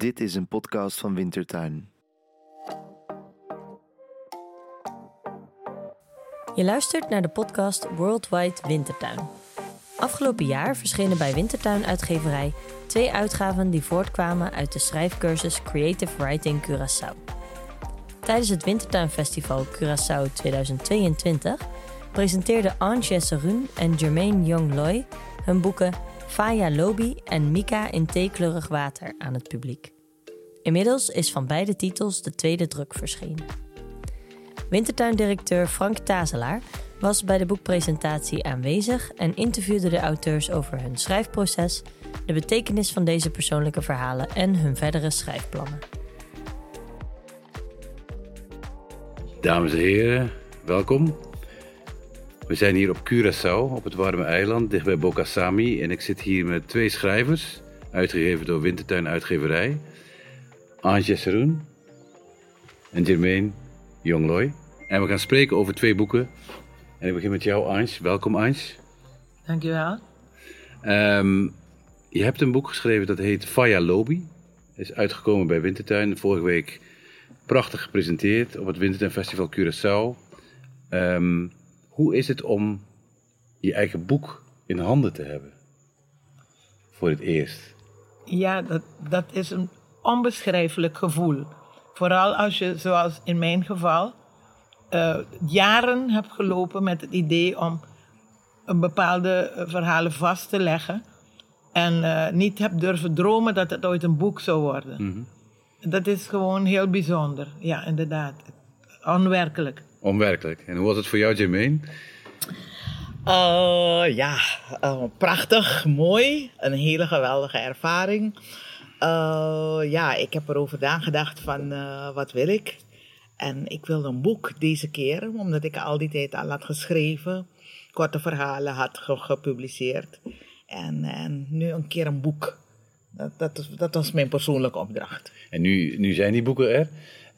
Dit is een podcast van Wintertuin. Je luistert naar de podcast Worldwide Wintertuin. Afgelopen jaar verschenen bij Wintertuin Uitgeverij twee uitgaven die voortkwamen uit de schrijfcursus Creative Writing Curaçao. Tijdens het Wintertuin Festival Curaçao 2022 presenteerden Ange Serun en Jermaine Young Loy hun boeken Faya Lobi en Mika in theekleurig water aan het publiek. Inmiddels is van beide titels de tweede druk verschenen. Wintertuindirecteur Frank Tazelaar was bij de boekpresentatie aanwezig en interviewde de auteurs over hun schrijfproces, de betekenis van deze persoonlijke verhalen en hun verdere schrijfplannen. Dames en heren, welkom. We zijn hier op Curaçao, op het warme eiland, dichtbij Bokasami. En ik zit hier met twee schrijvers, uitgegeven door Wintertuin Uitgeverij. Anje Seroen en Jermaine Jongloy. En we gaan spreken over twee boeken. En ik begin met jou, Ange. Welkom, Ange. Dankjewel. Um, je hebt een boek geschreven dat heet Faya Lobby. is uitgekomen bij Wintertuin. Vorige week prachtig gepresenteerd op het Wintertuin Festival Curaçao. Um, hoe is het om je eigen boek in handen te hebben? Voor het eerst. Ja, dat, dat is een onbeschrijfelijk gevoel. Vooral als je, zoals in mijn geval, uh, jaren hebt gelopen met het idee om een bepaalde eh, verhalen vast te leggen. En uh, niet hebt durven dromen dat het ooit een boek zou worden. Mm -hmm. Dat is gewoon heel bijzonder. Ja, inderdaad. Onwerkelijk. Onwerkelijk. En hoe was het voor jou, Jermaine? Uh, ja, uh, prachtig, mooi. Een hele geweldige ervaring. Uh, ja, ik heb erover nagedacht van wat wil ik. En ik wilde een boek deze keer, omdat ik al die tijd al had geschreven. Korte verhalen had gepubliceerd. En, en nu een keer een boek. Dat, dat, dat, was mijn persoonlijke opdracht. En nu, nu zijn die boeken er.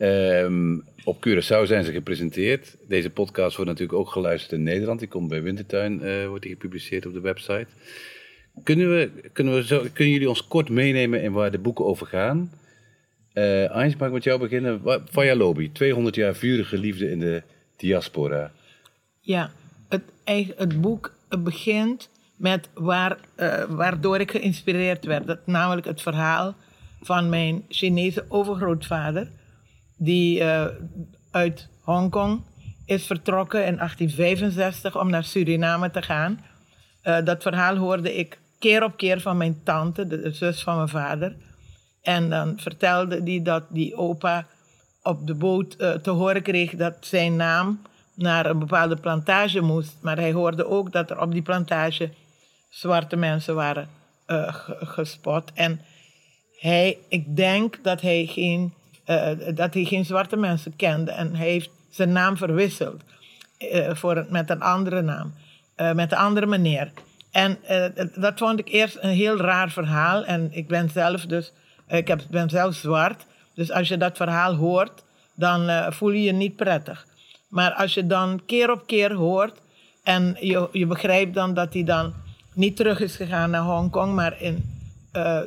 Um, op Curaçao zijn ze gepresenteerd. Deze podcast wordt natuurlijk ook geluisterd in Nederland. Die komt bij Wintertuin, uh, wordt die gepubliceerd op de website. Kunnen, we, kunnen, we kunnen jullie ons kort meenemen in waar de boeken over gaan? Uh, Eins, mag ik met jou beginnen? Faya Lobby, 200 jaar vurige liefde in de diaspora. Ja, het, het boek begint met waar, uh, waardoor ik geïnspireerd werd. Dat, namelijk het verhaal van mijn Chinese overgrootvader die uh, uit Hongkong is vertrokken in 1865 om naar Suriname te gaan. Uh, dat verhaal hoorde ik keer op keer van mijn tante, de, zus van mijn vader. En dan vertelde die dat die opa op de boot uh, te horen kreeg dat zijn naam naar een bepaalde plantage moest. Maar hij hoorde ook dat er op die plantage zwarte mensen waren gespot. En hij, ik denk dat hij geen uh, dat hij geen zwarte mensen kende. En hij heeft zijn naam verwisseld uh, voor, met een andere naam, met een andere meneer. En dat vond ik eerst een heel raar verhaal. En ik ben zelf dus, ik ben zelf zwart. Dus als je dat verhaal hoort, dan voel je je niet prettig. Maar als je dan keer op keer hoort en je, je begrijpt dan dat hij dan niet terug is gegaan naar Hongkong, maar in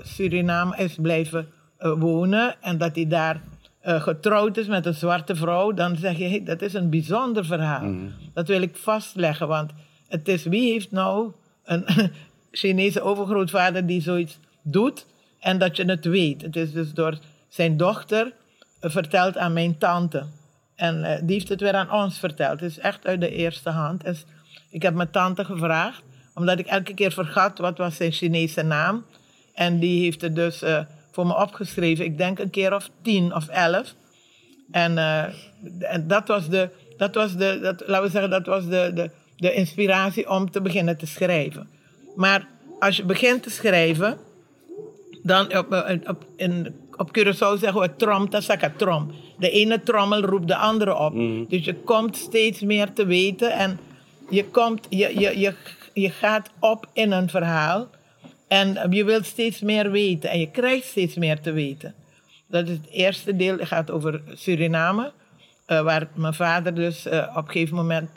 Suriname is blijven wonen en dat hij daar uh, getrouwd is met een zwarte vrouw, dan zeg je, hey, dat is een bijzonder verhaal. Mm. Dat wil ik vastleggen, want het is wie heeft nou een Chinese overgrootvader die zoiets doet en dat je het weet. Het is dus door zijn dochter uh, verteld aan mijn tante. En uh, die heeft het weer aan ons verteld. Het is echt uit de eerste hand. Dus ik heb mijn tante gevraagd, omdat ik elke keer vergat wat was zijn Chinese naam. En die heeft het dus voor me opgeschreven. Ik denk een keer of tien of elf. En, uh, en dat was de, dat was de dat, laten we zeggen, dat was de, de, de inspiratie om te beginnen te schrijven. Maar als je begint te schrijven, dan op, eh, op, in, op Curaçao zeggen we trom, tasaka trom. De ene trommel roept de andere op. Mm. Dus je komt steeds meer te weten en je, komt, je, je, je, je gaat op in een verhaal. En je wilt steeds meer weten en je krijgt steeds meer te weten. Dat is het eerste deel, het gaat over Suriname, uh, waar mijn vader dus uh, op een gegeven moment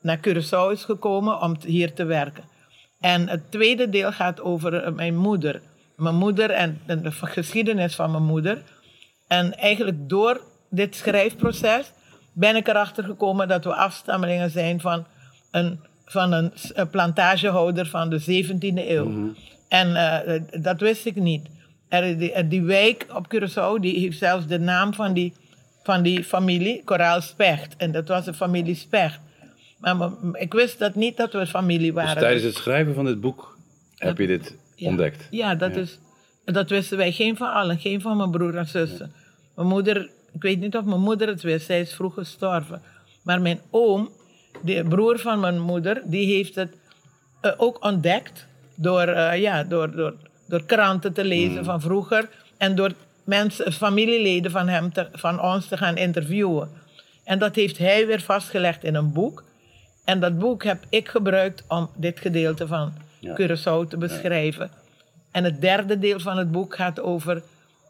naar Curaçao is gekomen om hier te werken. En het tweede deel gaat over uh, mijn moeder, mijn moeder en de, de geschiedenis van mijn moeder. En eigenlijk door dit schrijfproces ben ik erachter gekomen dat we afstammelingen zijn van een, van een, plantagehouder van de 17e eeuw. En eh, dat wist ik niet. Er, die, er- die wijk op Curaçao die heeft zelfs de naam van die, van die familie, Coraal Specht. En dat was de familie Specht. Maar ik wist dat niet dat we familie Dus waren. tijdens het schrijven van dit boek heb je dit Ja. ontdekt? Ja, dat, Is, dat wisten wij. Geen van allen. Geen van mijn broer en zussen. Mijn moeder, ik weet niet of mijn moeder het wist. Zij is vroeg gestorven. Maar mijn oom, de broer van mijn moeder, die heeft het eh, ook ontdekt. Door, eh, ja, door, door, door kranten te lezen van vroeger. En door mensen, familieleden van, hem te, van ons te gaan interviewen. En dat heeft hij weer vastgelegd in een boek. En dat boek heb ik gebruikt om dit gedeelte van Ja. Curaçao te beschrijven. En het derde deel van het boek gaat over...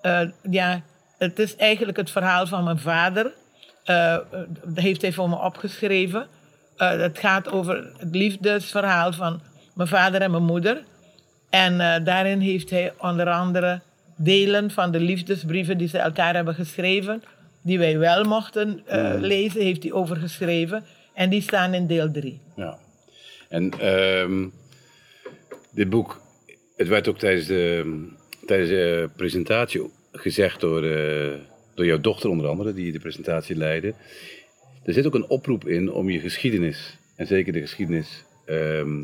eh, ja, het is eigenlijk het verhaal van mijn vader. Eh, dat heeft hij voor me opgeschreven. Het gaat over het liefdesverhaal van mijn vader en mijn moeder. En eh, daarin heeft hij onder andere delen van de liefdesbrieven die ze elkaar hebben geschreven, die wij wel mochten eh, lezen, heeft hij overgeschreven. En die staan in deel 3. Ja. En ehm, dit boek, het werd ook tijdens de, tijdens de presentatie gezegd door, eh, door jouw dochter onder andere, die de presentatie leidde. Er zit ook een oproep in om je geschiedenis, en zeker de geschiedenis, ehm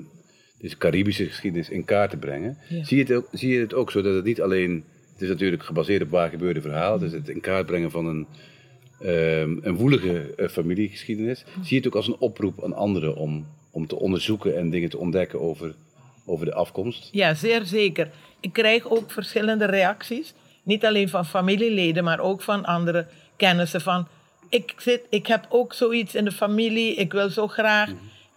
dus Caribische geschiedenis, in kaart te brengen. Ja. Zie, je het ook, zie je het ook zo dat het niet alleen, het is natuurlijk gebaseerd op waar gebeurde verhaal, dus het in kaart brengen van een, ehm, een woelige eh, familiegeschiedenis. Zie je het ook als een oproep aan anderen om, om te onderzoeken en dingen te ontdekken over, over de afkomst? Ja, zeer zeker. Ik krijg ook verschillende reacties. Niet alleen van familieleden, maar ook van andere kennissen. Van, ik, zit, ik heb ook zoiets in de familie, ik wil zo graag.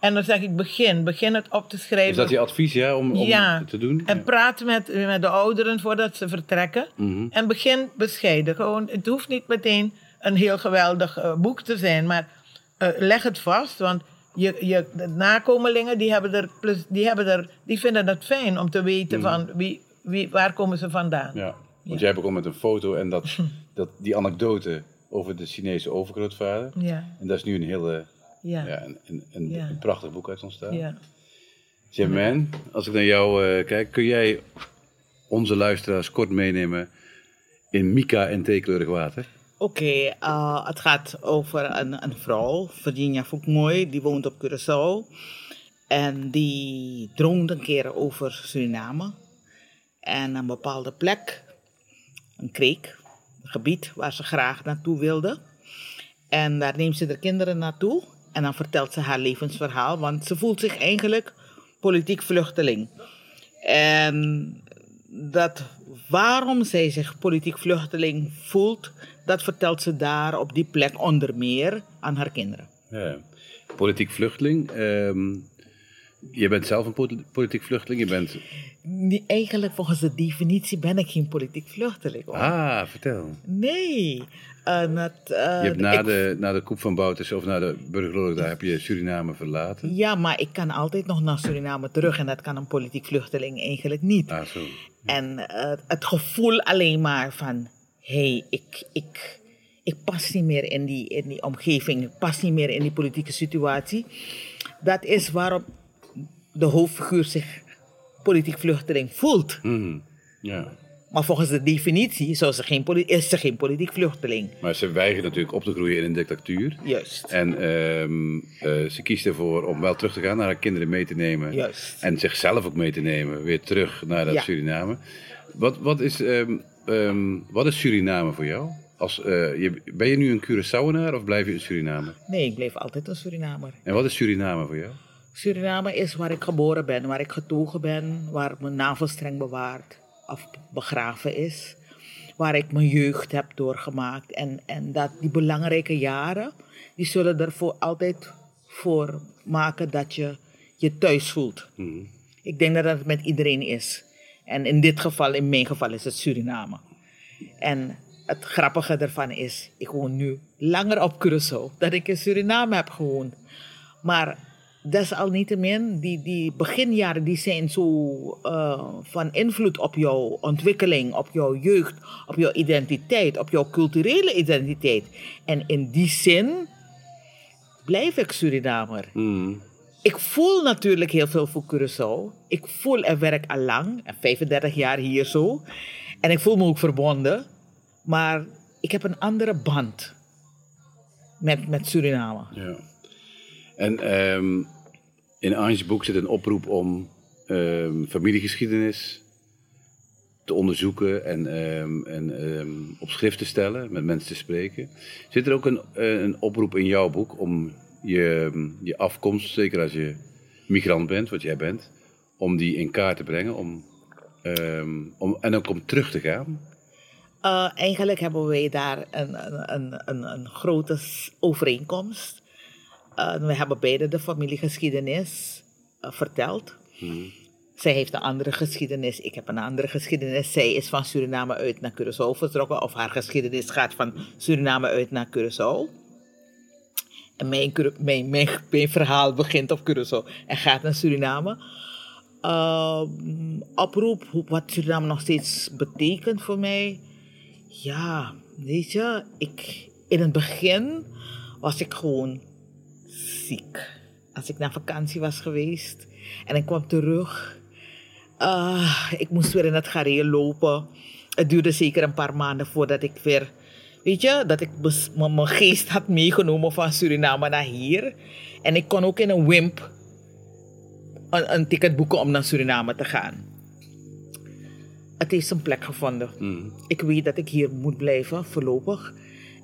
En dan zeg ik, begin. Begin het op te schrijven. Is dat je advies ja, om, om ja. te doen? En Ja. praat met, met de ouderen voordat ze vertrekken. Mhm. En begin bescheiden. Gewoon, het hoeft niet meteen een heel geweldig eh, boek te zijn, maar eh, leg het vast. Want je, je, de nakomelingen die hebben er, plus, die hebben er, die vinden het fijn om te weten van wie, wie, waar komen ze vandaan. Mhm. Ja, want jij begon met een foto en dat, dat, die anekdote over de Chinese overgrootvader. Ja, En daar is nu een hele, ja, ja, een, een, een, Ja. een prachtig boek uit ontstaan. ja. Als ik naar jou eh, kijk, kun jij onze luisteraars kort meenemen in Mika en theekleurig water? Oké, eh, het gaat over een, een vrouw, Virginia Foukmoy, die woont op Curaçao. En die droomde een keer over Suriname. En een bepaalde plek, een kreek, een gebied waar ze graag naartoe wilde. En daar neemt ze de kinderen naartoe. En dan vertelt ze haar levensverhaal, want ze voelt zich eigenlijk politiek vluchteling. En dat waarom zij zich politiek vluchteling voelt, dat vertelt ze daar op die plek onder meer aan haar kinderen. Ja. Politiek vluchteling. ehm, je bent zelf een poli- politiek vluchteling. Je bent... Nee, eigenlijk volgens de definitie ben ik geen politiek vluchteling. hoor. Ah, vertel. Nee. Eh, Je hebt na ik- de, na de koep van Bouters of na de burgeroorlog, daar heb je Suriname verlaten. Ja, maar ik kan altijd nog naar Suriname terug en dat kan een politiek vluchteling eigenlijk niet. Ah, zo. En eh, het gevoel alleen maar van, hé, hey, ik, ik, ik pas niet meer in die, in die omgeving, ik pas niet meer in die politieke situatie. Dat is waarom de hoofdfiguur zich politiek vluchteling voelt. Mhm. Ja. Maar volgens de definitie zou ze geen poli- is ze geen politiek vluchteling. Maar ze weigert natuurlijk op te groeien in een dictatuur. Juist. En ehm, eh, ze kiest ervoor om wel terug te gaan, naar haar kinderen mee te nemen. Juist. En zichzelf ook mee te nemen, weer terug naar dat Ja. Suriname. Wat, wat, is, ehm, ehm, wat is Suriname voor jou? Als, eh, je, ben je nu een Curaçaoenaar of blijf je in Suriname? Nee, ik bleef altijd een Surinamer. En wat is Suriname voor jou? Suriname is waar ik geboren ben, waar ik getogen ben, waar mijn navelstreng bewaard of begraven is. Waar ik mijn jeugd heb doorgemaakt. En, en dat die belangrijke jaren, die zullen ervoor altijd voor maken dat je je thuis voelt. Ik denk dat dat met iedereen is. En in dit geval, in mijn geval, is het Suriname. En het grappige ervan is, ik woon nu langer op Curaçao dan ik in Suriname heb gewoond. Maar desalniettemin, die, die beginjaren die zijn zo eh, van invloed op jouw ontwikkeling, op jouw jeugd, op jouw identiteit, op jouw culturele identiteit. En in die zin blijf ik Surinamer. Mm. Ik voel natuurlijk heel veel voor Curaçao. Ik voel en werk al lang, en 35 jaar hier zo. En ik voel me ook verbonden. Maar ik heb een andere band met, met Suriname. Ja. En ehm, in Ange's boek zit een oproep om ehm, familiegeschiedenis te onderzoeken en, ehm, en op schrift te stellen, met mensen te spreken. Zit er ook een, eh, een oproep in jouw boek om je, je afkomst, zeker als je migrant bent, wat jij bent, om die in kaart te brengen om, om, en ook om terug te gaan? Uh, eigenlijk hebben wij daar een, een, een, een, grote overeenkomst. Uh, we hebben beide de familiegeschiedenis uh, verteld. Zij heeft een andere geschiedenis, ik heb een andere geschiedenis. Zij is van Suriname uit naar Curaçao vertrokken, of haar geschiedenis gaat van Suriname uit naar Curaçao. En mijn, mijn, mijn, mijn verhaal begint op Curaçao en gaat naar Suriname. Ehm, oproep, wat Suriname nog steeds betekent voor mij. Ja, weet je, ik, in het begin was ik gewoon ziek. Als ik naar vakantie was geweest en ik kwam terug, ah, ik moest weer in het gareel lopen. Het duurde zeker een paar maanden voordat ik weer, weet je, dat ik mijn geest had meegenomen van Suriname naar hier. En ik kon ook in een wimp een, een ticket boeken om naar Suriname te gaan. Het heeft zijn plek gevonden. Ik weet dat ik hier moet blijven voorlopig.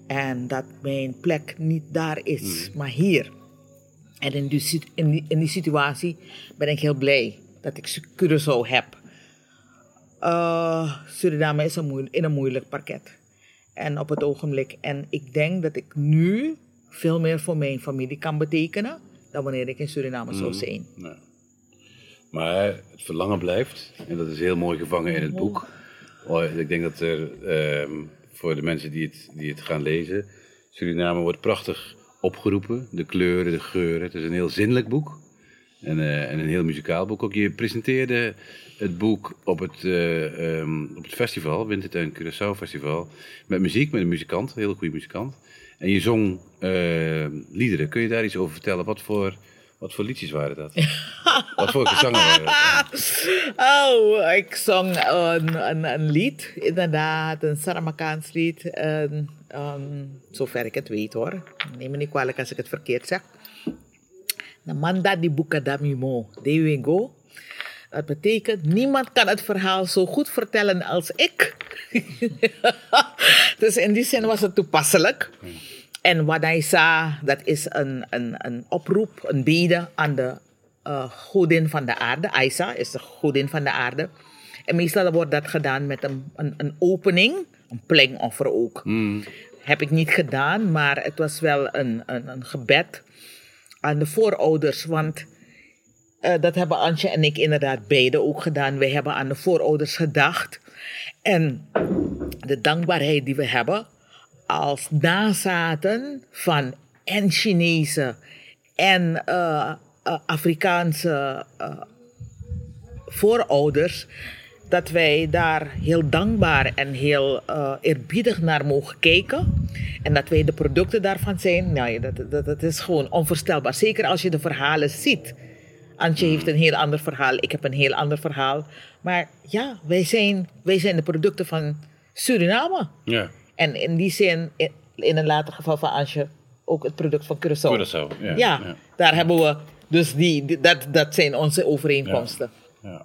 En dat mijn plek niet daar is, maar hier. En in die, in, die, in die situatie ben ik heel blij dat ik Curaçao heb. Eh, Suriname is een in een moeilijk parket. En op het ogenblik. En ik denk dat ik nu veel meer voor mijn familie kan betekenen dan wanneer ik in Suriname zou zijn. Nou. Maar het verlangen blijft, en dat is heel mooi gevangen in het boek. Oh, Ik denk dat er ehm, voor de mensen die het, die het gaan lezen, Suriname wordt prachtig opgeroepen. De kleuren, de geuren. Het is een heel zinnelijk boek. En, eh, en een heel muzikaal boek ook. Je presenteerde het boek op het, eh, ehm, op het festival, Wintertuin Curaçao Festival, met muziek, met een muzikant, een hele goede muzikant. En je zong eh, liederen. Kun je daar iets over vertellen? Wat voor, wat voor liedjes waren dat? wat voor gezangen waren dat? Oh, ik zong een, een, een lied, inderdaad, een Saramakaans lied. Ehm, zover ik het weet hoor. Neem me niet kwalijk als ik het verkeerd zeg. Namanda di Bukadamimo, Dewego. Dat betekent, niemand kan het verhaal zo goed vertellen als ik. dus in die zin was het toepasselijk. En Wadaisa, dat is een, een, een oproep, een bede aan de eh, godin van de aarde. Aisa is de godin van de aarde. En meestal wordt dat gedaan met een, een, een opening, een plengoffer ook. Heb ik niet gedaan, maar het was wel een, een, een gebed aan de voorouders. Want eh, dat hebben Antje en ik inderdaad beide ook gedaan. Wij hebben aan de voorouders gedacht. En de dankbaarheid die we hebben als nazaten van en Chinese en eh, eh, Afrikaanse voorouders, dat wij daar heel dankbaar en heel eh, eerbiedig naar mogen kijken. En dat wij de producten daarvan zijn, nou, ja, dat, dat, dat is gewoon onvoorstelbaar. Zeker als je de verhalen ziet. Antje heeft een heel ander verhaal, ik heb een heel ander verhaal. Maar ja, wij zijn, wij zijn de producten van Suriname. Ja, En in die zin, in, een later geval van Antje, ook het product van Curaçao. Curaçao, ja, Ja, ja. daar hebben we, dus die, die- dat, dat zijn onze overeenkomsten. ja.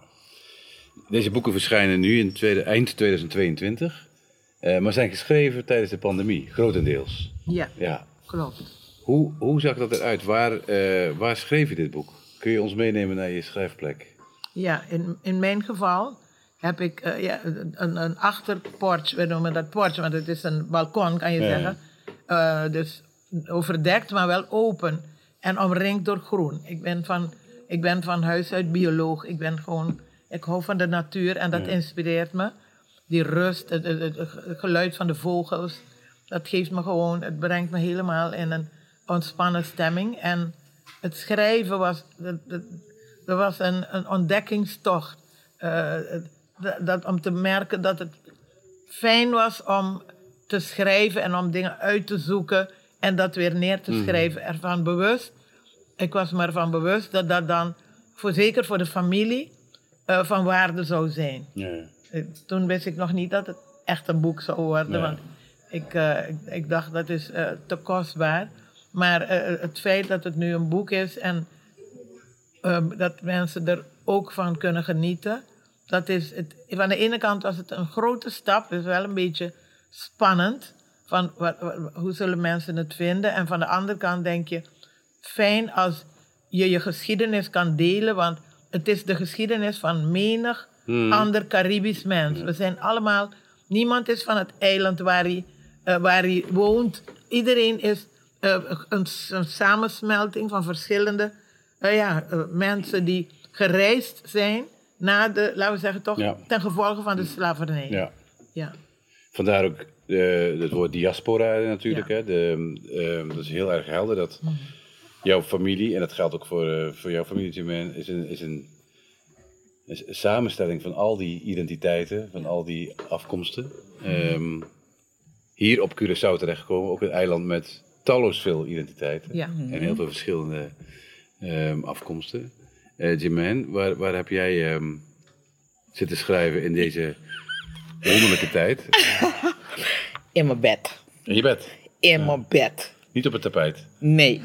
Deze boeken verschijnen nu in tweede, eind 2022, eh, maar zijn geschreven tijdens de pandemie, grotendeels. Ja, Ja. klopt. Hoe, hoe zag dat eruit? Waar, eh, waar schreef je dit boek? Kun je ons meenemen naar je schrijfplek? Ja, in, in mijn geval heb ik eh, ja, een, een achterporch, we noemen dat porch, want het is een balkon, kan je Ja. zeggen. Dus overdekt, maar wel open en omringd door groen. Ik ben van, ik ben van huis uit bioloog. Ik ben gewoon, ik hou van de natuur en dat inspireert me. Die rust, het, het- het- het geluid van de vogels, dat geeft me gewoon, het brengt me helemaal in een ontspannen stemming. En het schrijven was, dat was een, een ontdekkingstocht. Eh, dat, dat, om te merken dat het fijn was om te schrijven en om dingen uit te zoeken en dat weer neer te schrijven. Ervan bewust. Ik was me ervan bewust dat dat dan, voor, zeker voor de familie, eh, van waarde zou zijn. Eh, Toen wist ik nog niet dat het echt een boek zou worden. Nee. Want ik, eh, ik, ik dacht dat is te kostbaar. Maar het feit dat het nu een boek is en ehm, dat mensen er ook van kunnen genieten. Dat is het, van de ene kant was het een grote stap, is wel een beetje spannend. Van wat, wat- hoe zullen mensen het vinden? En van de andere kant denk je, fijn als je je geschiedenis kan delen, want het is de geschiedenis van menig ander Caribisch mens. We zijn allemaal, niemand is van het eiland waar hij, eh, waar hij woont. Iedereen is eh, een, een samensmelting van verschillende eh, ja, mensen die gereisd zijn na de, laten we zeggen toch, Ja. ten gevolge van de slavernij. ja. Ja. Vandaar ook het woord diaspora natuurlijk. Hè? De, ehm, dat is heel erg helder dat jouw familie, en dat geldt ook voor, eh, voor jouw familie, Jermaine, is een, is een, is een samenstelling van al die identiteiten, van al die afkomsten. Ehm, hier op Curaçao terechtgekomen, ook een eiland met talloos veel identiteiten. Ja. En heel veel verschillende ehm, afkomsten. Eh Jermaine, waar, waar heb jij ehm, zitten schrijven in deze wonderlijke tijd? In mijn bed. In je bed. In mijn bed. Niet op het tapijt. Nee.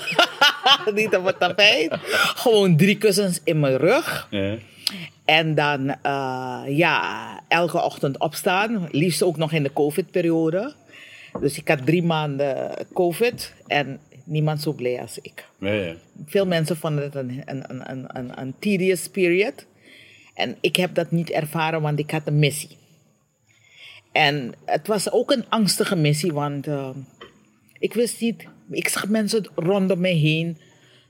Niet op het tapijt. Gewoon drie kussens in mijn rug. Ja. En dan, eh, ja, elke ochtend opstaan. Liefst ook nog in de COVID-periode. Dus ik had drie maanden COVID en niemand zo blij als ik. Ja. Veel mensen vonden het een, een, een, een, een, een tedious period. En ik heb dat niet ervaren, want ik had een missie. En het was ook een angstige missie, want eh, ik wist niet... Ik zag mensen rondom me heen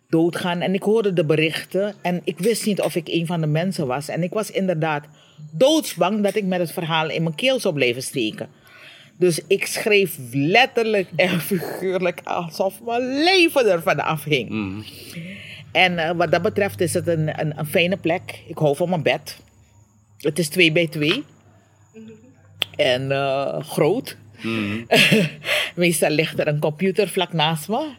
doodgaan en ik hoorde de berichten. En ik wist niet of ik een van de mensen was. En ik was inderdaad doodsbang dat ik met het verhaal in mijn keel zou blijven steken. Dus ik schreef letterlijk en figuurlijk alsof mijn leven ervan afhing. En eh, wat dat betreft is het een, een, een fijne plek. Ik hou van mijn bed. Het is 2 bij 2. En eh, groot. Meestal ligt er een computer vlak naast me.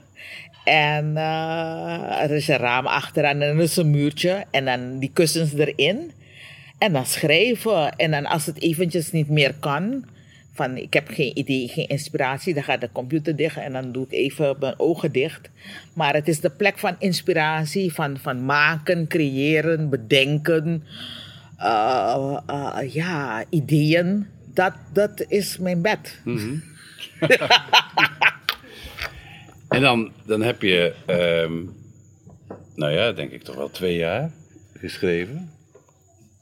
En eh, er is een raam achteraan en er is een muurtje. En dan die kussens erin. En dan schrijven. En dan als het eventjes niet meer kan, van ik heb geen idee, geen inspiratie, dan gaat de computer dicht en dan doe ik even mijn ogen dicht. Maar het is de plek van inspiratie, van, van maken, creëren, bedenken, eh, eh, ja, ideeën. Dat, dat is mijn bed. En dan, dan heb je, ehm, nou ja, denk ik toch wel twee jaar geschreven,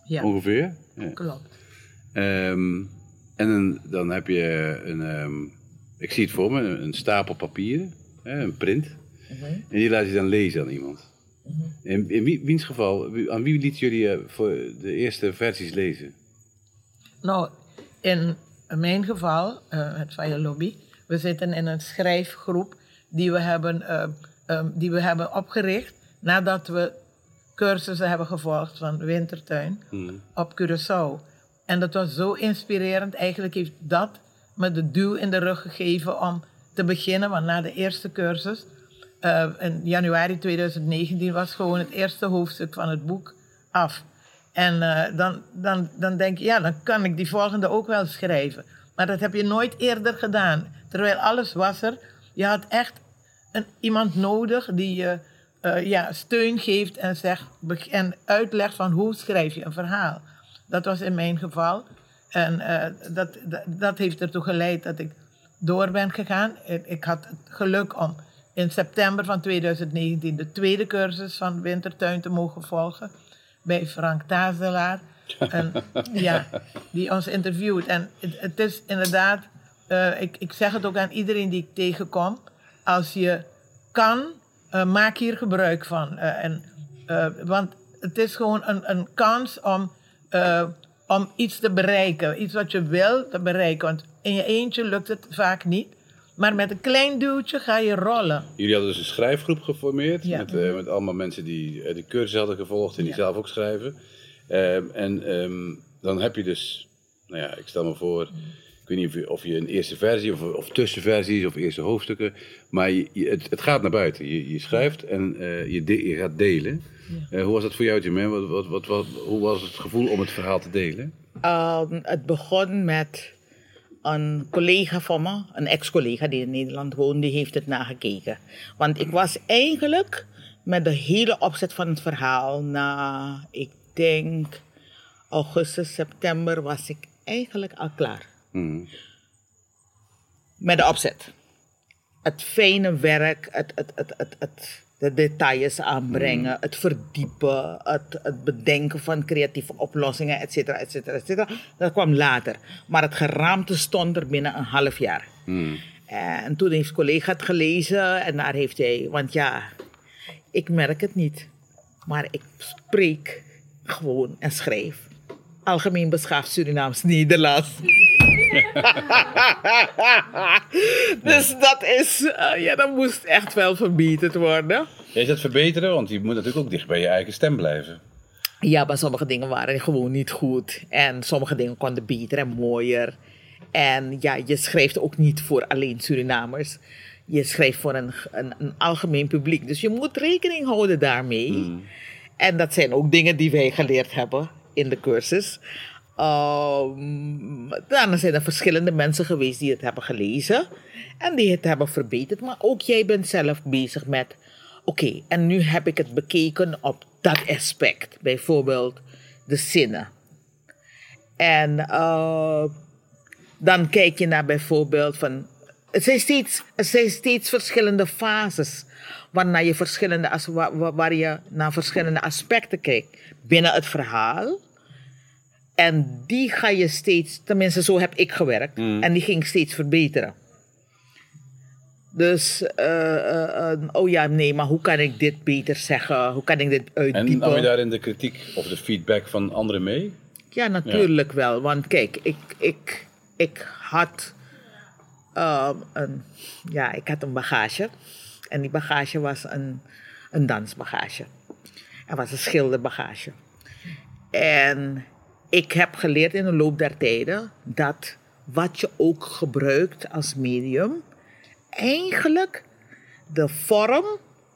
Ja, ongeveer. Ja. klopt. Ehm, en dan, dan heb je een, ehm, ik zie het voor me, een, een stapel papieren, hè, een print. En die laat je dan lezen aan iemand. In, in wie, wiens geval, aan wie liet jullie eh, voor de eerste versies lezen? Nou, in mijn geval, eh, het Fire Lobby, we zitten in een schrijfgroep die we hebben, eh, ehm, die we hebben opgericht nadat we cursussen hebben gevolgd van Wintertuin op Curaçao. En dat was zo inspirerend. Eigenlijk heeft dat me de duw in de rug gegeven om te beginnen. Want na de eerste cursus, eh, in januari 2019, was gewoon het eerste hoofdstuk van het boek af. En eh, dan, dan, dan denk je, ja, dan kan ik die volgende ook wel schrijven. Maar dat heb je nooit eerder gedaan. Terwijl alles was er. Je had echt een, iemand nodig die je eh, ja, steun geeft en, zegt, en uitlegt van hoe schrijf je een verhaal. Dat was in mijn geval. En eh, dat, dat, dat heeft ertoe geleid dat ik door ben gegaan. Ik, ik had het geluk om in september van 2019 de tweede cursus van Wintertuin te mogen volgen bij Frank Tazelaar. En, ja, die ons interviewt. En het, het is inderdaad, eh, ik, ik zeg het ook aan iedereen die ik tegenkom. Als je kan, eh, maak hier gebruik van. Eh, en, want het is gewoon een, een kans om, om iets te bereiken. Iets wat je wil te bereiken. Want in je eentje lukt het vaak niet. Maar met een klein duwtje ga je rollen. Jullie hadden dus een schrijfgroep geformeerd. Ja. Met, eh, met allemaal mensen die eh, de cursus hadden gevolgd en die Ja. zelf ook schrijven. Ehm, en ehm, dan heb je dus, nou ja, ik stel me voor. Ik weet niet of je, of je een eerste versie of, of tussenversies of eerste hoofdstukken. Maar je, je- het, het gaat naar buiten. Je, je schrijft en eh, je, de- je gaat delen. Eh, hoe was dat voor jou, Jim? Wat, wat, wat, wat, hoe was het gevoel om het verhaal te delen? Ehm, het begon met een collega van me, een ex-collega die in Nederland woonde, die heeft het nagekeken. Want ik was eigenlijk met de hele opzet van het verhaal na, ik denk, augustus, september, was ik eigenlijk al klaar. Mhm. Met de opzet. Het fijne werk, het, het, het, het, het, de details aanbrengen, het verdiepen, het, het bedenken van creatieve oplossingen, et cetera, et cetera, et cetera. Dat kwam later. Maar het geraamte stond er binnen een half jaar. En toen heeft collega het gelezen en daar heeft hij, want ja, ik merk het niet, maar ik spreek gewoon en schrijf. Algemeen beschaafd Surinaams Nederlands. dus dat is, eh, ja, dat moest echt wel verbeterd worden. Ja, is dat verbeteren? Want je moet natuurlijk ook dicht bij je eigen stem blijven. Ja, maar sommige dingen waren gewoon niet goed. En sommige dingen konden beter en mooier. En ja, je schrijft ook niet voor alleen Surinamers. Je schrijft voor een, een, een algemeen publiek. Dus je moet rekening houden daarmee. En dat zijn ook dingen die wij geleerd hebben in de cursus. Ehm, dan zijn er verschillende mensen geweest die het hebben gelezen. En die het hebben verbeterd. Maar ook jij bent zelf bezig met... Oké, en nu heb ik het bekeken op dat aspect. Bijvoorbeeld de zinnen. En eh, dan kijk je naar bijvoorbeeld van. Het zijn steeds, steeds verschillende fases. Waarna je verschillende, waar je naar verschillende aspecten kijkt binnen het verhaal. En die ga je steeds, tenminste zo heb ik gewerkt. En die ging ik steeds verbeteren. Dus, eh, eh, eh, oh ja, nee, maar hoe kan ik dit beter zeggen? Hoe kan ik dit En uitdiepen? nam je daarin de kritiek of de feedback van anderen mee? Ja, natuurlijk wel. Want kijk, ik, ik, ik had ehm, een, ja, ik had een bagage. En die bagage was een, een dansbagage. Het was een schilderbagage. En ik heb geleerd in de loop der tijden dat wat je ook gebruikt als medium, eigenlijk de vorm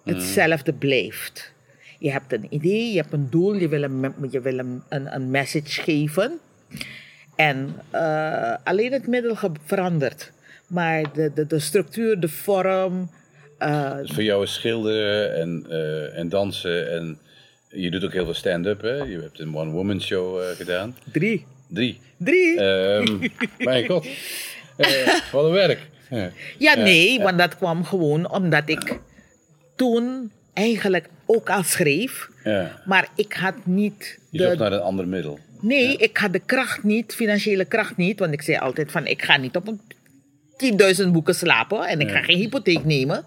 hetzelfde blijft. Je hebt een idee, je hebt een doel, je wil een, je wil een, een, message geven. En eh, alleen het middel verandert. Maar de, de, de structuur, de vorm. eh, Dus voor jou is schilderen en, eh, en dansen en je doet ook heel veel stand-up, hè? Je hebt een one-woman show eh, gedaan. drie. Drie. Drie? Ehm mijn god. Eh, wat een werk. Ja. nee, want dat kwam gewoon omdat ik toen eigenlijk ook al schreef. Ja. Maar ik had niet. Je de- zocht naar een ander middel. Nee, ik had de kracht niet, financiële kracht niet. Want ik zei altijd van, ik ga niet op een 10.000 boeken slapen. En ik ga geen hypotheek nemen.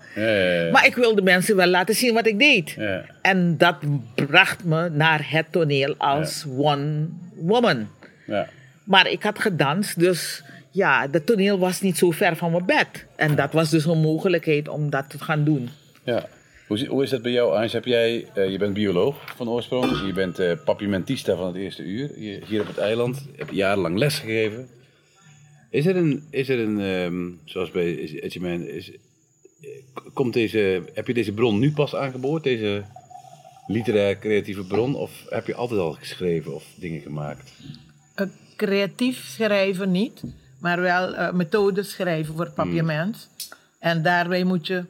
Maar ik wilde mensen wel laten zien wat ik deed. Ja. En dat bracht me naar het toneel als one woman. Ja. Maar ik had gedanst, dus ja, het toneel was niet zo ver van mijn bed. En dat was dus een mogelijkheid om dat te gaan doen. Ja. Hoe, is dat bij jou, Ans? Heb jij, eh, je bent bioloog van oorsprong. Je bent eh papimentista van het eerste uur. Je, hier op het eiland. Je hebt jarenlang les gegeven. Is er een, is er een ehm, zoals bij Etjeman, is, eh, komt deze, heb je deze bron nu pas aangeboord? Deze literair creatieve bron? Of heb je altijd al geschreven of dingen gemaakt? Eh, creatief schrijven niet, maar wel eh, methodes schrijven voor papiament. En daarbij moet je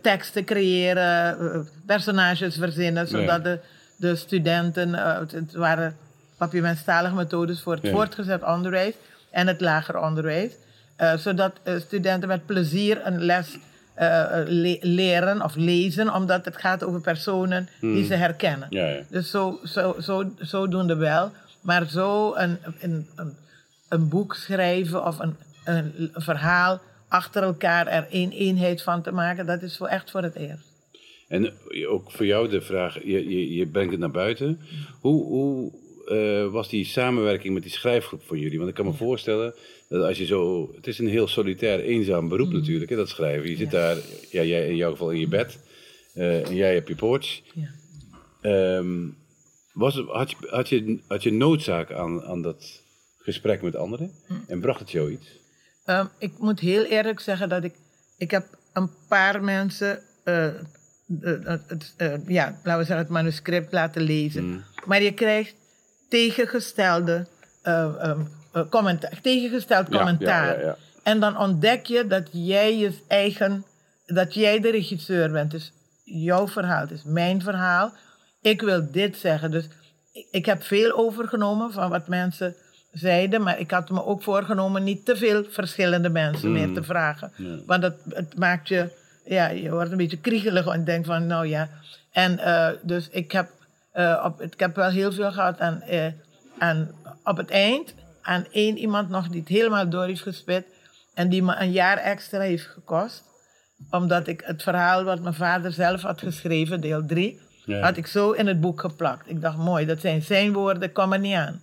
teksten creëren, personages verzinnen, zodat de, de studenten, het, waren papiamentstalige methodes voor het Ja. voortgezet onderwijs en het lager onderwijs. eh, zodat eh, studenten met plezier een les eh, le- leren of lezen, omdat het gaat over personen die ze herkennen. Ja, ja. Dus zo, zo, zo, zodoende wel. Maar zo een, een, een, een boek schrijven of een, een verhaal achter elkaar er één eenheid van te maken, dat is voor echt voor het eerst. En ook voor jou de vraag, je, je, je brengt het naar buiten. Hoe, hoe eh, was die samenwerking met die schrijfgroep van jullie? Want ik kan me voorstellen dat als je zo... Het is een heel solitair, eenzaam beroep natuurlijk, hè, dat schrijven. Je zit daar, ja, jij in jouw geval in je bed. eh, en jij op je porch. Ja. Ehm, was had, je, had, je, had je noodzaak aan, aan dat gesprek met anderen? En bracht het jou iets? Ehm, ik moet heel eerlijk zeggen dat ik... Ik heb een paar mensen... eh, het- ja, laten we zeggen, het manuscript laten lezen. Maar je krijgt tegengestelde eh, ehm, eh, commentaar, tegengesteld commentaar. ja, ja, ja. En dan ontdek je dat jij je eigen, dat jij de regisseur bent. Dus jouw verhaal, het is mijn verhaal. Ik wil dit zeggen. Dus ik, ik heb veel overgenomen van wat mensen zeiden, maar ik had me ook voorgenomen niet te veel verschillende mensen meer te vragen. Want het, het maakt je, ja, je wordt een beetje kriegelig en denkt van, nou ja. En eh, dus ik heb, op, ik heb wel heel veel gehad aan, eh, aan op het eind aan één iemand nog die het helemaal door heeft gespit. En die me een jaar extra heeft gekost. Omdat ik het verhaal wat mijn vader zelf had geschreven, deel 3, Ja. had ik zo in het boek geplakt. Ik dacht, mooi, dat zijn zijn woorden, kom er niet aan.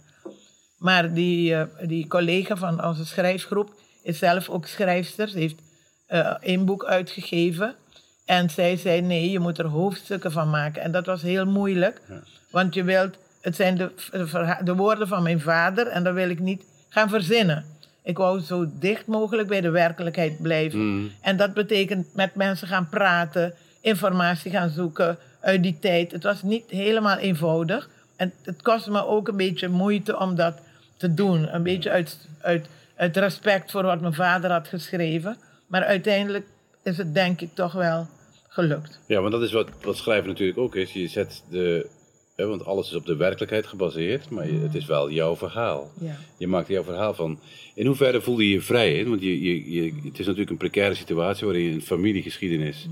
Maar die, eh, die collega van onze schrijfgroep is zelf ook schrijfster. Ze heeft eh één boek uitgegeven. En zij zei, nee, je moet er hoofdstukken van maken. En dat was heel moeilijk. Want je wilt, het zijn de, de, woorden van mijn vader. En dat wil ik niet gaan verzinnen. Ik wou zo dicht mogelijk bij de werkelijkheid blijven. En dat betekent met mensen gaan praten, informatie gaan zoeken uit die tijd. Het was niet helemaal eenvoudig. En het kostte me ook een beetje moeite om dat te doen. Een beetje uit, uit, uit respect voor wat mijn vader had geschreven. Maar uiteindelijk is het denk ik toch wel gelukt. Ja, want dat is wat, wat schrijven natuurlijk ook is. Je zet de... Hè, want alles is op de werkelijkheid gebaseerd, maar je- het is wel jouw verhaal. Ja. Je maakt jouw verhaal van. In hoeverre voelde je je vrij in? Want je, je, je, het is natuurlijk een precaire situatie waarin je een familiegeschiedenis,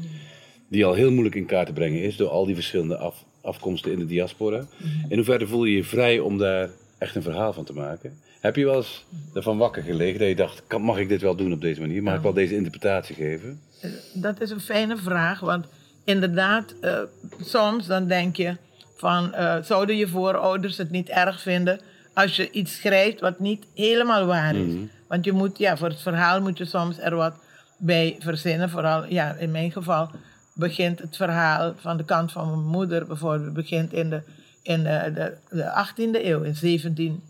die al heel moeilijk in kaart te brengen is door al die verschillende af, afkomsten in de diaspora. In hoeverre voel je je vrij om daar echt een verhaal van te maken? Heb je wel eens ervan wakker gelegen dat je dacht, mag ik dit wel doen op deze manier? Mag ik wel deze interpretatie geven? Dat is een fijne vraag, want inderdaad, eh, soms dan denk je van, eh, zouden je voorouders het niet erg vinden als je iets schrijft wat niet helemaal waar is? Want je moet, ja, voor het verhaal moet je soms er wat bij verzinnen. Vooral, ja, in mijn geval begint het verhaal van de kant van mijn moeder bijvoorbeeld, begint in de, in de, de, de 18e eeuw, in 17,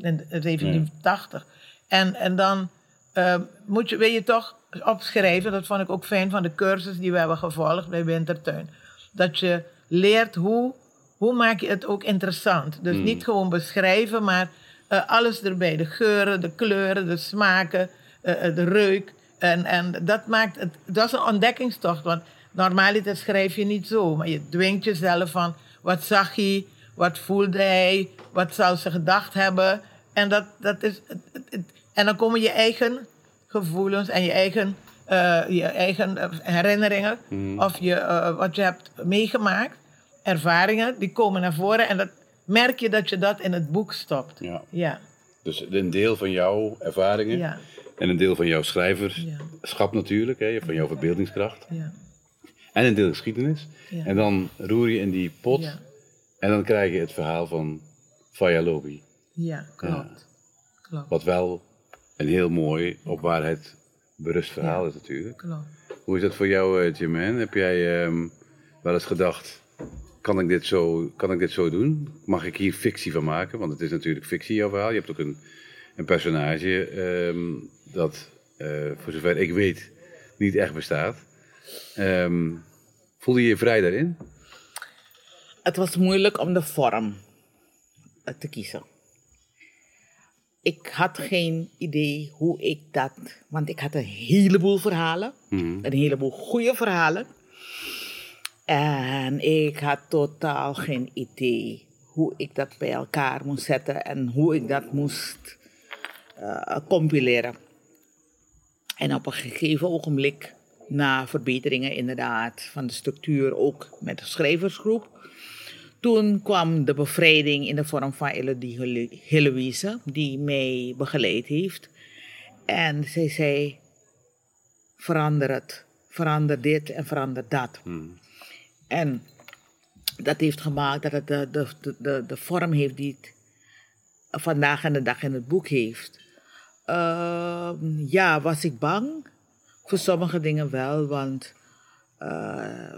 in de- 1780. En, en dan eh, moet je, wil je toch opschrijven, dat vond ik ook fijn van de cursus die we hebben gevolgd bij Wintertuin. Dat je leert hoe, hoe maak je het ook interessant. Dus niet gewoon beschrijven, maar eh, alles erbij. De geuren, de kleuren, de smaken, eh, eh, de reuk. En, en dat maakt het, dat is een ontdekkingstocht. Want normaliter schrijf je niet zo, maar je dwingt jezelf van wat zag hij, wat voelde hij, wat zou ze gedacht hebben. En, dat, dat is, het- het- en dan komen je eigen gevoelens en je eigen, eh, je eigen eh, herinneringen of je, eh, wat je hebt meegemaakt, ervaringen, die komen naar voren. En dat merk je dat je dat in het boek stopt. Ja. Ja, Dus een deel van jouw ervaringen ja, en een deel van jouw schrijverschap natuurlijk, hè, van jouw verbeeldingskracht. ja. En een deel geschiedenis. Ja. En dan roer je in die pot en dan krijg je het verhaal van Fayalobi. Ja, klopt. Klopt, Wat wel een heel mooi, op waarheid berust verhaal is natuurlijk. klopt. Hoe is dat voor jou, eh, Jermaine? Heb jij ehm, wel eens gedacht, kan ik, dit zo, kan ik dit zo doen? Mag ik hier fictie van maken? Want het is natuurlijk fictie, jouw verhaal. Je hebt ook een, een personage ehm, dat, eh, voor zover ik weet, niet echt bestaat. Ehm voelde je je vrij daarin? Het was moeilijk om de vorm te kiezen. Ik had geen idee hoe ik dat. Want ik had een heleboel verhalen. Een heleboel goede verhalen. En ik had totaal geen idee hoe ik dat bij elkaar moest zetten en hoe ik dat moest eh, compileren. En op een gegeven ogenblik, na verbeteringen inderdaad van de structuur, ook met de schrijversgroep, toen kwam de bevrijding in de vorm van Elodie Heloïse, die mij begeleid heeft. En zij zei, verander het, verander dit en verander dat. En dat heeft gemaakt dat het de, de, de, de, de vorm heeft die het vandaag en de dag in het boek heeft. Ehm, ja, was ik bang? Voor sommige dingen wel, want eh,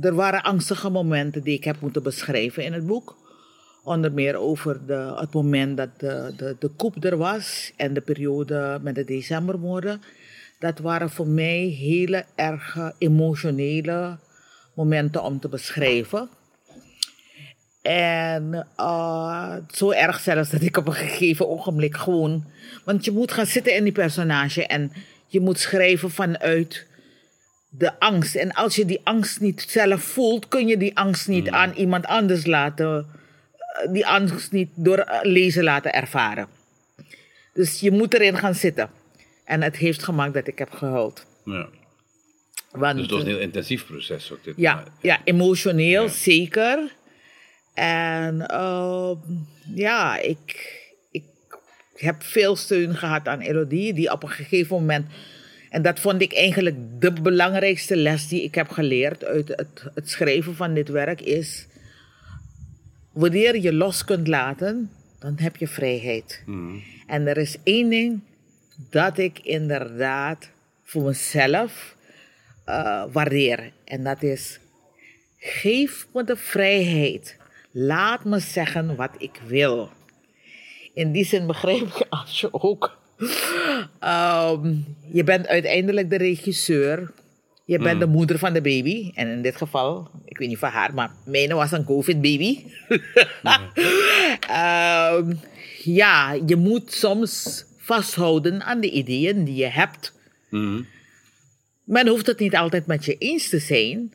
er waren angstige momenten die ik heb moeten beschrijven in het boek. Onder meer over de, het moment dat de, de, de coup er was en de periode met de decembermoorden. Dat waren voor mij hele erg emotionele momenten om te beschrijven. En uh, zo erg zelfs dat ik op een gegeven ogenblik gewoon. Want je moet gaan zitten in die personage en je moet schrijven vanuit de angst. En als je die angst niet zelf voelt, kun je die angst niet aan iemand anders laten. eh, Die angst niet door eh, lezen laten ervaren. Dus je moet erin gaan zitten. En het heeft gemaakt dat ik heb gehuild. Ja. Want, Dus het was een heel intensief proces ook dit. ja, Maar- ja, emotioneel Ja. zeker. En ehm, ja, ik, ik heb veel steun gehad aan Elodie, die op een gegeven moment. En dat vond ik eigenlijk de belangrijkste les die ik heb geleerd uit het, het schrijven van dit werk is. Wanneer je los kunt laten, dan heb je vrijheid. En er is één ding dat ik inderdaad voor mezelf eh, waardeer. En dat is, geef me de vrijheid. Laat me zeggen wat ik wil. In die zin begrijp ik als je ook... ehm, je bent uiteindelijk de regisseur. Je bent de moeder van de baby. En in dit geval, ik weet niet van haar, maar mijne was een COVID-baby. Ehm, ja, je moet soms vasthouden aan de ideeën die je hebt. Mhm. Men hoeft het niet altijd met je eens te zijn,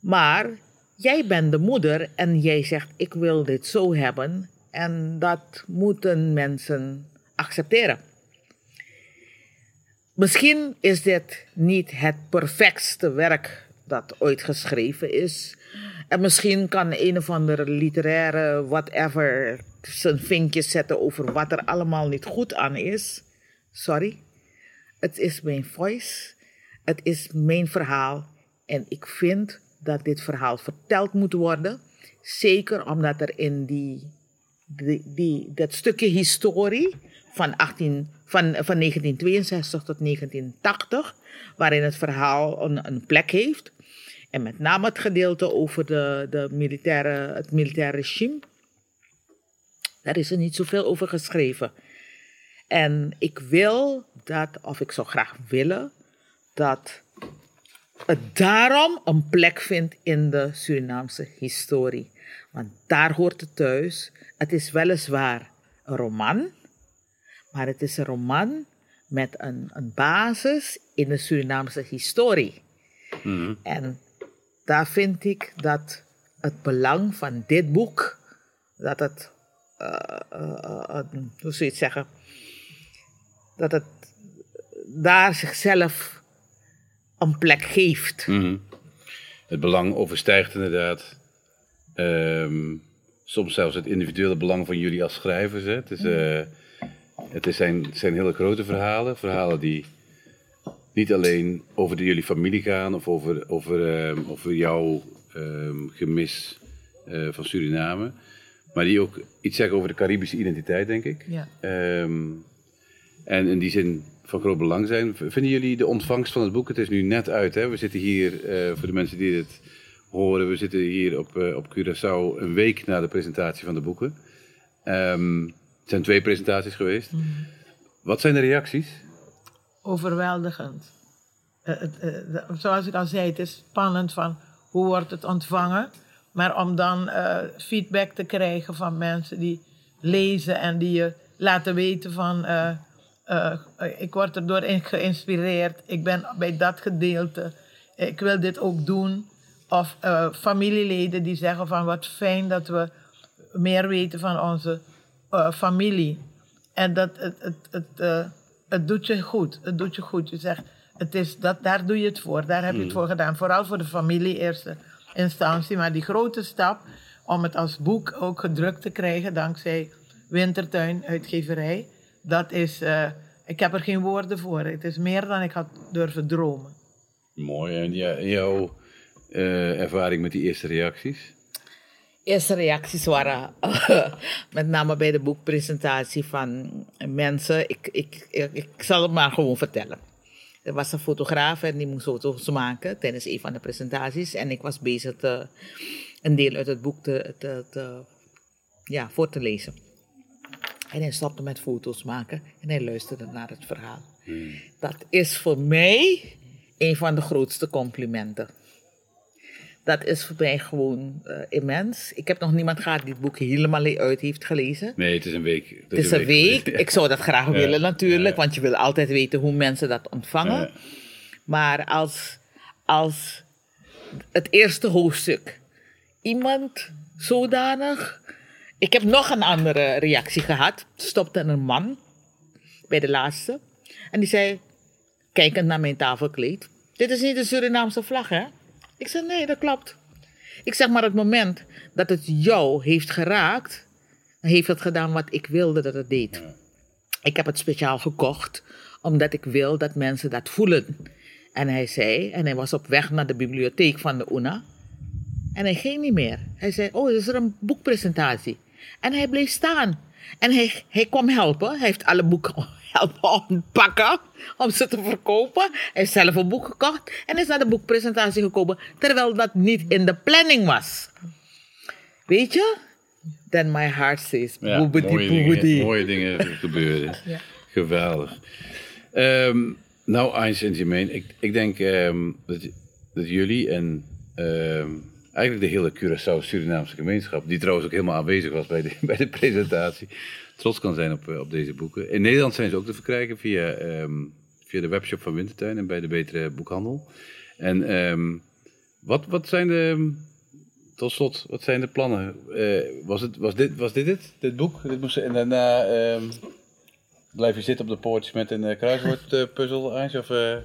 maar jij bent de moeder en jij zegt: Ik wil dit zo hebben, en dat moeten mensen accepteren. Misschien is dit niet het perfectste werk dat ooit geschreven is. En misschien kan een of andere literaire whatever zijn vinkje zetten over wat er allemaal niet goed aan is. Sorry. Het is mijn voice. Het is mijn verhaal. En ik vind dat dit verhaal verteld moet worden. Zeker omdat er in die, die, die, dat stukje historie van, 18, van, van 1962 tot 1980, waarin het verhaal een, een plek heeft. En met name het gedeelte over de, de militaire, het militaire regime. Daar is er niet zoveel over geschreven. En ik wil dat, of ik zou graag willen, dat het daarom een plek vindt in de Surinaamse historie. Want daar hoort het thuis. Het is weliswaar een roman, maar het is een roman met een, een basis in de Surinaamse historie. En daar vind ik dat het belang van dit boek, dat het, eh, eh, eh, hoe zou je het zeggen, dat het daar zichzelf een plek geeft. Mhm. Het belang overstijgt inderdaad ehm, soms zelfs het individuele belang van jullie als schrijvers. Hè. Het, is, eh, het zijn, het zijn hele grote verhalen, verhalen die niet alleen over de, jullie familie gaan of over, over, ehm, over jouw ehm, gemis eh, van Suriname, maar die ook iets zeggen over de Caribische identiteit, denk ik. Ja. Ehm, en in die zin van groot belang zijn. Vinden jullie de ontvangst van het boek, het is nu net uit, hè? we zitten hier, eh, voor de mensen die dit horen, we zitten hier op, eh, op Curaçao een week na de presentatie van de boeken. Het zijn twee presentaties geweest. Wat zijn de reacties? overweldigend. Eh, eh, zoals ik al zei, het is spannend van hoe wordt het ontvangen. Maar om dan eh, feedback te krijgen van mensen die lezen en die je laten weten van... ik word erdoor geïnspireerd, ik ben bij dat gedeelte, ik wil dit ook doen. Of familieleden die zeggen van wat fijn dat we meer weten van onze eh, familie. En dat het, het, het, eh, het doet je goed. Het doet je goed. Je zegt, het is dat, daar doe je het voor. Daar heb je het voor gedaan. Vooral voor de familie eerste instantie. Maar die grote stap om het als boek ook gedrukt te krijgen dankzij Wintertuin uitgeverij. Dat is, eh, ik heb er geen woorden voor. Het is meer dan ik had durven dromen. Mooi. En jouw ervaring met die eerste reacties? Eerste reacties waren, met name bij de boekpresentatie van mensen. Ik, ik, ik, ik zal het maar gewoon vertellen. Er was een fotograaf en die moest foto's maken tijdens een van de presentaties. En ik was bezig te, een deel uit het boek te, te, te, ja, voor te lezen. En hij stopte met foto's maken en hij luisterde naar het verhaal. Dat is voor mij een van de grootste complimenten. Dat is voor mij gewoon eh, immens. Ik heb nog niemand gehad die het boek helemaal uit heeft gelezen. Nee, het is een week. Het is een week. Ik zou dat graag Ja. willen natuurlijk, Ja. want je wil altijd weten hoe mensen dat ontvangen. Ja. Maar als, als het eerste hoofdstuk iemand zodanig. Ik heb nog een andere reactie gehad. Stopte een man bij de laatste. En die zei, kijkend naar mijn tafelkleed. Dit is niet de Surinaamse vlag, hè? Ik zei, nee, dat klopt. Ik zeg maar, het moment dat het jou heeft geraakt, dan heeft het gedaan wat ik wilde dat het deed. Ik heb het speciaal gekocht, omdat ik wil dat mensen dat voelen. En hij zei, en hij was op weg naar de bibliotheek van de UNA. En hij ging niet meer. Hij zei, oh, is er een boekpresentatie? En hij bleef staan. En hij, hij kwam helpen. Hij heeft alle boeken helpen ontpakken om ze te verkopen. Hij heeft zelf een boek gekocht en is naar de boekpresentatie gekomen, terwijl dat niet in de planning was. Weet je? Then my heart says, Ja, boebedi, mooie, dingen, mooie dingen gebeuren. Geweldig. Ehm, nou, Eins en Jermaine, ik, ik denk ehm, dat, dat jullie en ehm, eigenlijk de hele Curaçao-Surinaamse gemeenschap, die trouwens ook helemaal aanwezig was bij de, bij de presentatie, trots kan zijn op, eh, op deze boeken. In Nederland zijn ze ook te verkrijgen via, ehm, via de webshop van Wintertuin en bij de Betere Boekhandel. En ehm, wat, wat zijn de... Tot slot, wat zijn de plannen? Eh, was, het, was, dit, was dit het, dit boek? Dit moest, en daarna ehm, blijf je zitten op de poortjes met een uh, kruiswoordpuzzel, Eins, of, eh,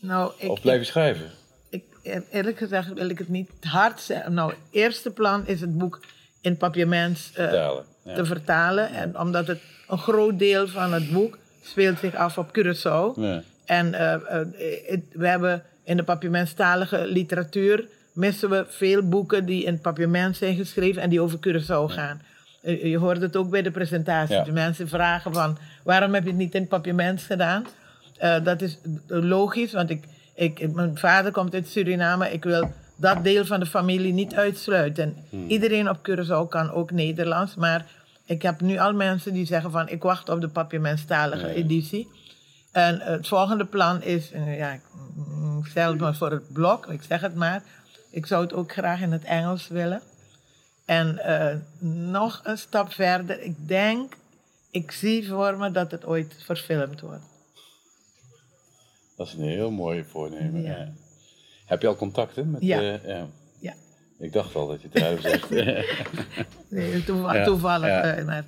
Nou, ik, of blijf je schrijven? Ik, eerlijk gezegd wil ik het niet hard zeggen. Nou, het eerste plan is het boek in papiermens eh, Vertalen. Ja. te vertalen. En omdat het een groot deel van het boek speelt zich af op Curaçao. Ja. En eh, eh, we hebben in de papiamenstalige literatuur missen we veel boeken die in papiament zijn geschreven en die over Curaçao gaan. Eh, je hoort het ook bij de presentatie. De mensen vragen van waarom heb je het niet in papiament gedaan? Eh, dat is logisch, want ik, ik, mijn vader komt uit Suriname. Ik wil dat deel van de familie niet uitsluiten. Iedereen op Curaçao kan ook Nederlands, maar ik heb nu al mensen die zeggen van ik wacht op de papiamentstalige editie. En het volgende plan is, ja, ik stel het maar voor het blok, ik zeg het maar. Ik zou het ook graag in het Engels willen. En eh, nog een stap verder, ik denk, ik zie voor me dat het ooit verfilmd wordt. Dat is een heel mooi voornemen. Ja. Heb je al contacten? Met, Ja. eh, ja. Ja, Ik dacht al dat je het eruit zegt. nee, toevallig. eh, maar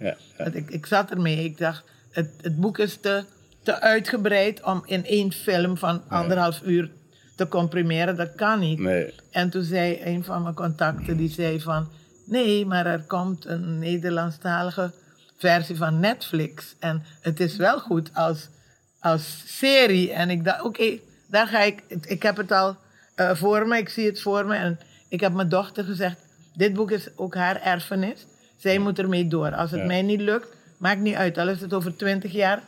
Ik, ik zat ermee, ik dacht, het, het boek is te, te uitgebreid om in één film van anderhalf uur te comprimeren. Dat kan niet. nee. En toen zei een van mijn contacten, die zei van... Nee, maar er komt een Nederlandstalige versie van Netflix. En het is wel goed als, als serie. En ik dacht, oké, daar ga ik... Ik heb het al eh, voor me, ik zie het voor me. En ik heb mijn dochter gezegd, dit boek is ook haar erfenis. Zij moet ermee door. Als het Ja. mij niet lukt, maakt niet uit. Al is het over twintig jaar,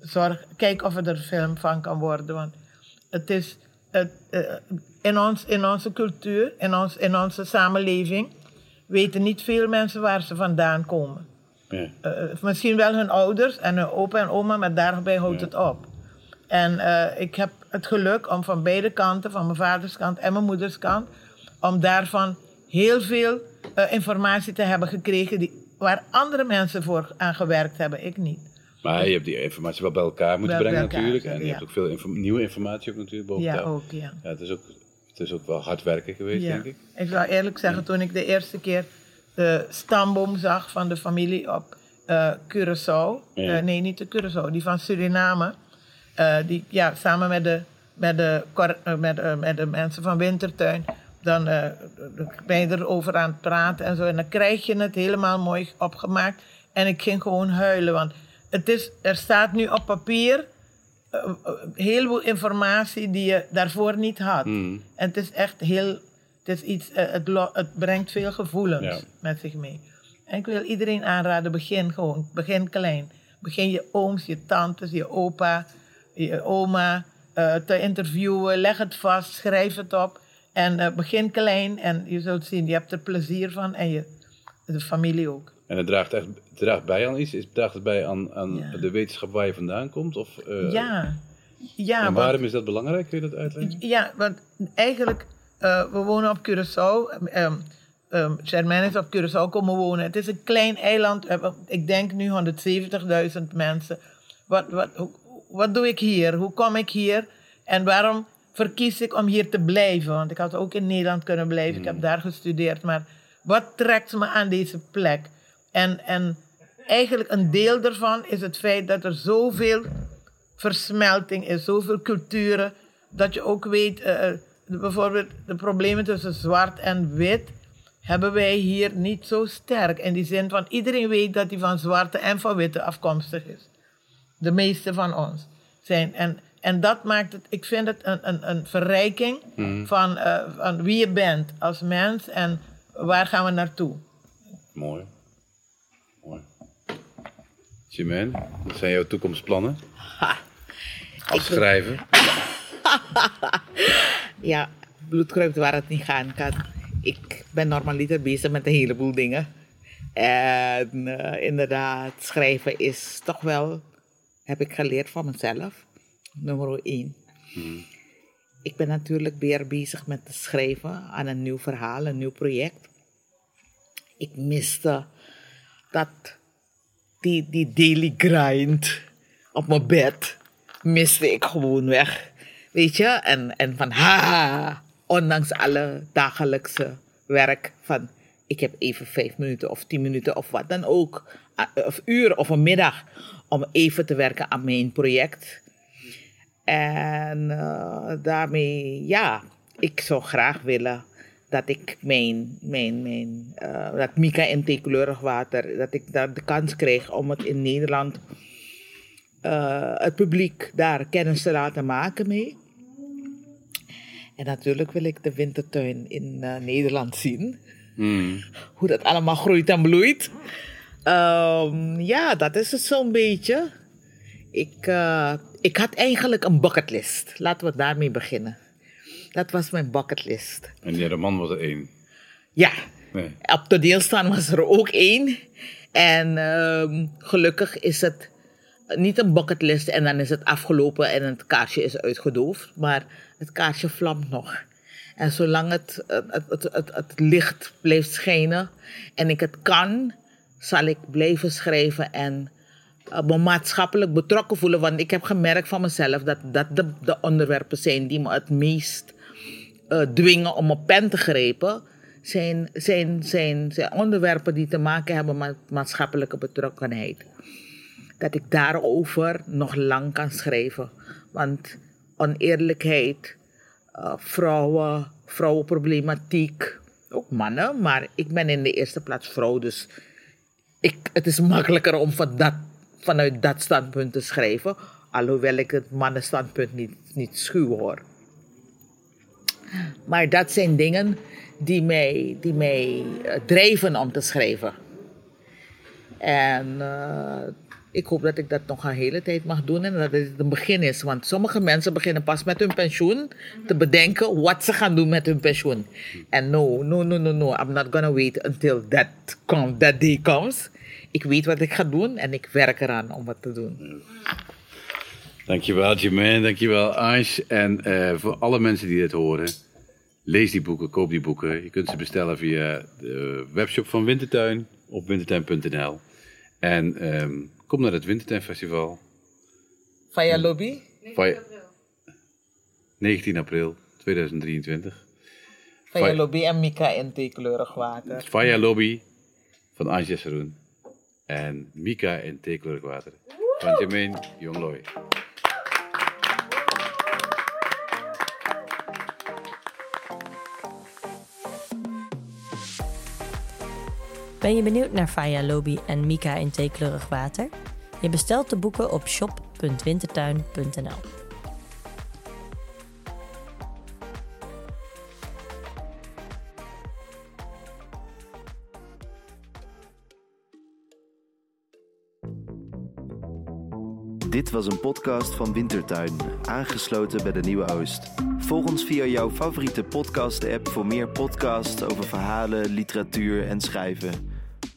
zorg, kijk of er een film van kan worden. Want het is het, eh, in, ons, in onze cultuur, in, ons, in onze samenleving, weten niet veel mensen waar ze vandaan komen. Ja. Eh, misschien wel hun ouders en hun opa en oma, maar daarbij houdt het op. En eh, ik heb het geluk om van beide kanten, van mijn vaders kant en mijn moeders kant, om daarvan heel veel eh, informatie te hebben gekregen die, waar andere mensen voor aan gewerkt hebben, ik niet. Maar je hebt die informatie wel bij elkaar moeten bij brengen elkaar, natuurlijk. En je hebt ook veel nieuwe informatie ook natuurlijk boven Ja, ook, ja. Ja, het, is ook, het is ook wel hard werken geweest, Ja. denk ik. Ik zou eerlijk zeggen, toen ik de eerste keer de stamboom zag van de familie op eh Curaçao. Ja. eh, nee, niet de Curaçao, die van Suriname. eh, die, ja, samen met de, met, de, met, met de mensen van Wintertuin. Dan ben je erover aan het praten en zo. En dan krijg je het helemaal mooi opgemaakt. En ik ging gewoon huilen, want het is, er staat nu op papier een heleboel informatie die je daarvoor niet had. En het is echt heel, Het, is iets, eh, het, het brengt veel gevoelens Ja. met zich mee. En ik wil iedereen aanraden, begin gewoon. Begin klein. Begin je ooms, je tantes, je opa, je oma eh, te interviewen. Leg het vast, schrijf het op. En eh, begin klein en je zult zien, je hebt er plezier van en je, de familie ook. En het draagt, echt, het draagt bij aan iets? Is- Draagt het bij aan, aan Ja. de wetenschap waar je vandaan komt? Of, ja. ja, en want- waarom is dat belangrijk? Kun je dat uitleggen? Ja, want eigenlijk, eh, we wonen op Curaçao. Um, um, Germain is op Curaçao komen wonen. Het is een klein eiland. Hebben, ik denk nu 170.000 mensen. Wat, wat, wat doe ik hier? Hoe kom ik hier? En waarom verkies ik om hier te blijven? Want ik had ook in Nederland kunnen blijven. Ik heb daar gestudeerd. Maar wat trekt me aan deze plek? En, en eigenlijk een deel daarvan is het feit dat er zoveel versmelting is, zoveel culturen, dat je ook weet, eh, eh, bijvoorbeeld de problemen tussen zwart en wit, hebben wij hier niet zo sterk. In die zin van iedereen weet dat hij van zwarte en van witte afkomstig is. De meeste van ons zijn. En, en dat maakt het, ik vind het een, een, een verrijking van, eh, van wie je bent als mens en waar gaan we naartoe. Mooi. Mooi. Jermaine, wat zijn jouw toekomstplannen? Als schrijver? Ja, bloed kruipt waar het niet gaan kan. Ik ben normaliter bezig met een heleboel dingen. En eh, inderdaad, schrijven is toch wel, heb ik geleerd van mezelf. Nummer één. Ik ben natuurlijk weer bezig met te schrijven aan een nieuw verhaal, een nieuw project. Ik miste dat, die, die daily grind op mijn bed, miste ik gewoon weg. Weet je? En, en van ha, ondanks alle dagelijkse werk van ik heb even vijf minuten of tien minuten of wat dan ook, of uur of een middag om even te werken aan mijn project. En eh, daarmee, ja, ik zou graag willen dat ik mijn, mijn, mijn eh, dat Mika in theekleurig water, dat ik daar de kans krijg om het in Nederland, eh, het publiek daar kennis te laten maken mee. En natuurlijk wil ik de wintertuin in eh, Nederland zien. Hmm. Hoe dat allemaal groeit en bloeit. Ehm, ja, dat is het zo'n beetje. Ik, eh, ik had eigenlijk een bucketlist. Laten we daarmee beginnen. Dat was mijn bucketlist. En die roman was er één. Ja, Nee. op toneelstaan was er ook één. En ehm, gelukkig is het niet een bucketlist en dan is het afgelopen en het kaarsje is uitgedoofd. Maar het kaarsje vlamt nog. En zolang het, het, het, het, het, licht blijft schijnen en ik het kan, zal ik blijven schrijven en eh, me maatschappelijk betrokken voelen. Want ik heb gemerkt van mezelf dat dat de, de onderwerpen zijn die me het meest eh, dwingen om op pen te grijpen, zijn, zijn, zijn, zijn onderwerpen die te maken hebben met maatschappelijke betrokkenheid. Dat ik daarover nog lang kan schrijven. Want oneerlijkheid, eh, vrouwen, vrouwenproblematiek, ook mannen, maar ik ben in de eerste plaats vrouw, dus ik, het is makkelijker om van dat, vanuit dat standpunt te schrijven, alhoewel ik het mannenstandpunt niet, niet schuw hoor. Maar dat zijn dingen die mij, die mij eh, drijven om te schrijven. En eh, ik hoop dat ik dat nog een hele tijd mag doen en dat het een begin is. Want sommige mensen beginnen pas met hun pensioen te bedenken wat ze gaan doen met hun pensioen. En no, no, no, no, no. I'm not gonna wait until that, come, that day comes. Ik weet wat ik ga doen en ik werk eraan om wat te doen. Dankjewel Jermaine, dankjewel Ange. En eh, voor alle mensen die dit horen, lees die boeken, koop die boeken. Je kunt ze bestellen via de webshop van Wintertuin op wintertuin.nl. En ehm, kom naar het Wintertuinfestival. Via lobby? Via- 19 april 2023. Via Via- lobby en Mika in theekleurig water. Via Lobby van Ange Saroen. En Mika in Theekleurig Water. Van Jermaine Jonglooi. Ben je benieuwd naar Faya Lobby en Mika in theekleurig water? Je bestelt de boeken op shop.wintertuin.nl. Dit was een podcast van Wintertuin, aangesloten bij de Nieuwe Oost. Volg ons via jouw favoriete podcast-app voor meer podcasts over verhalen, literatuur en schrijven.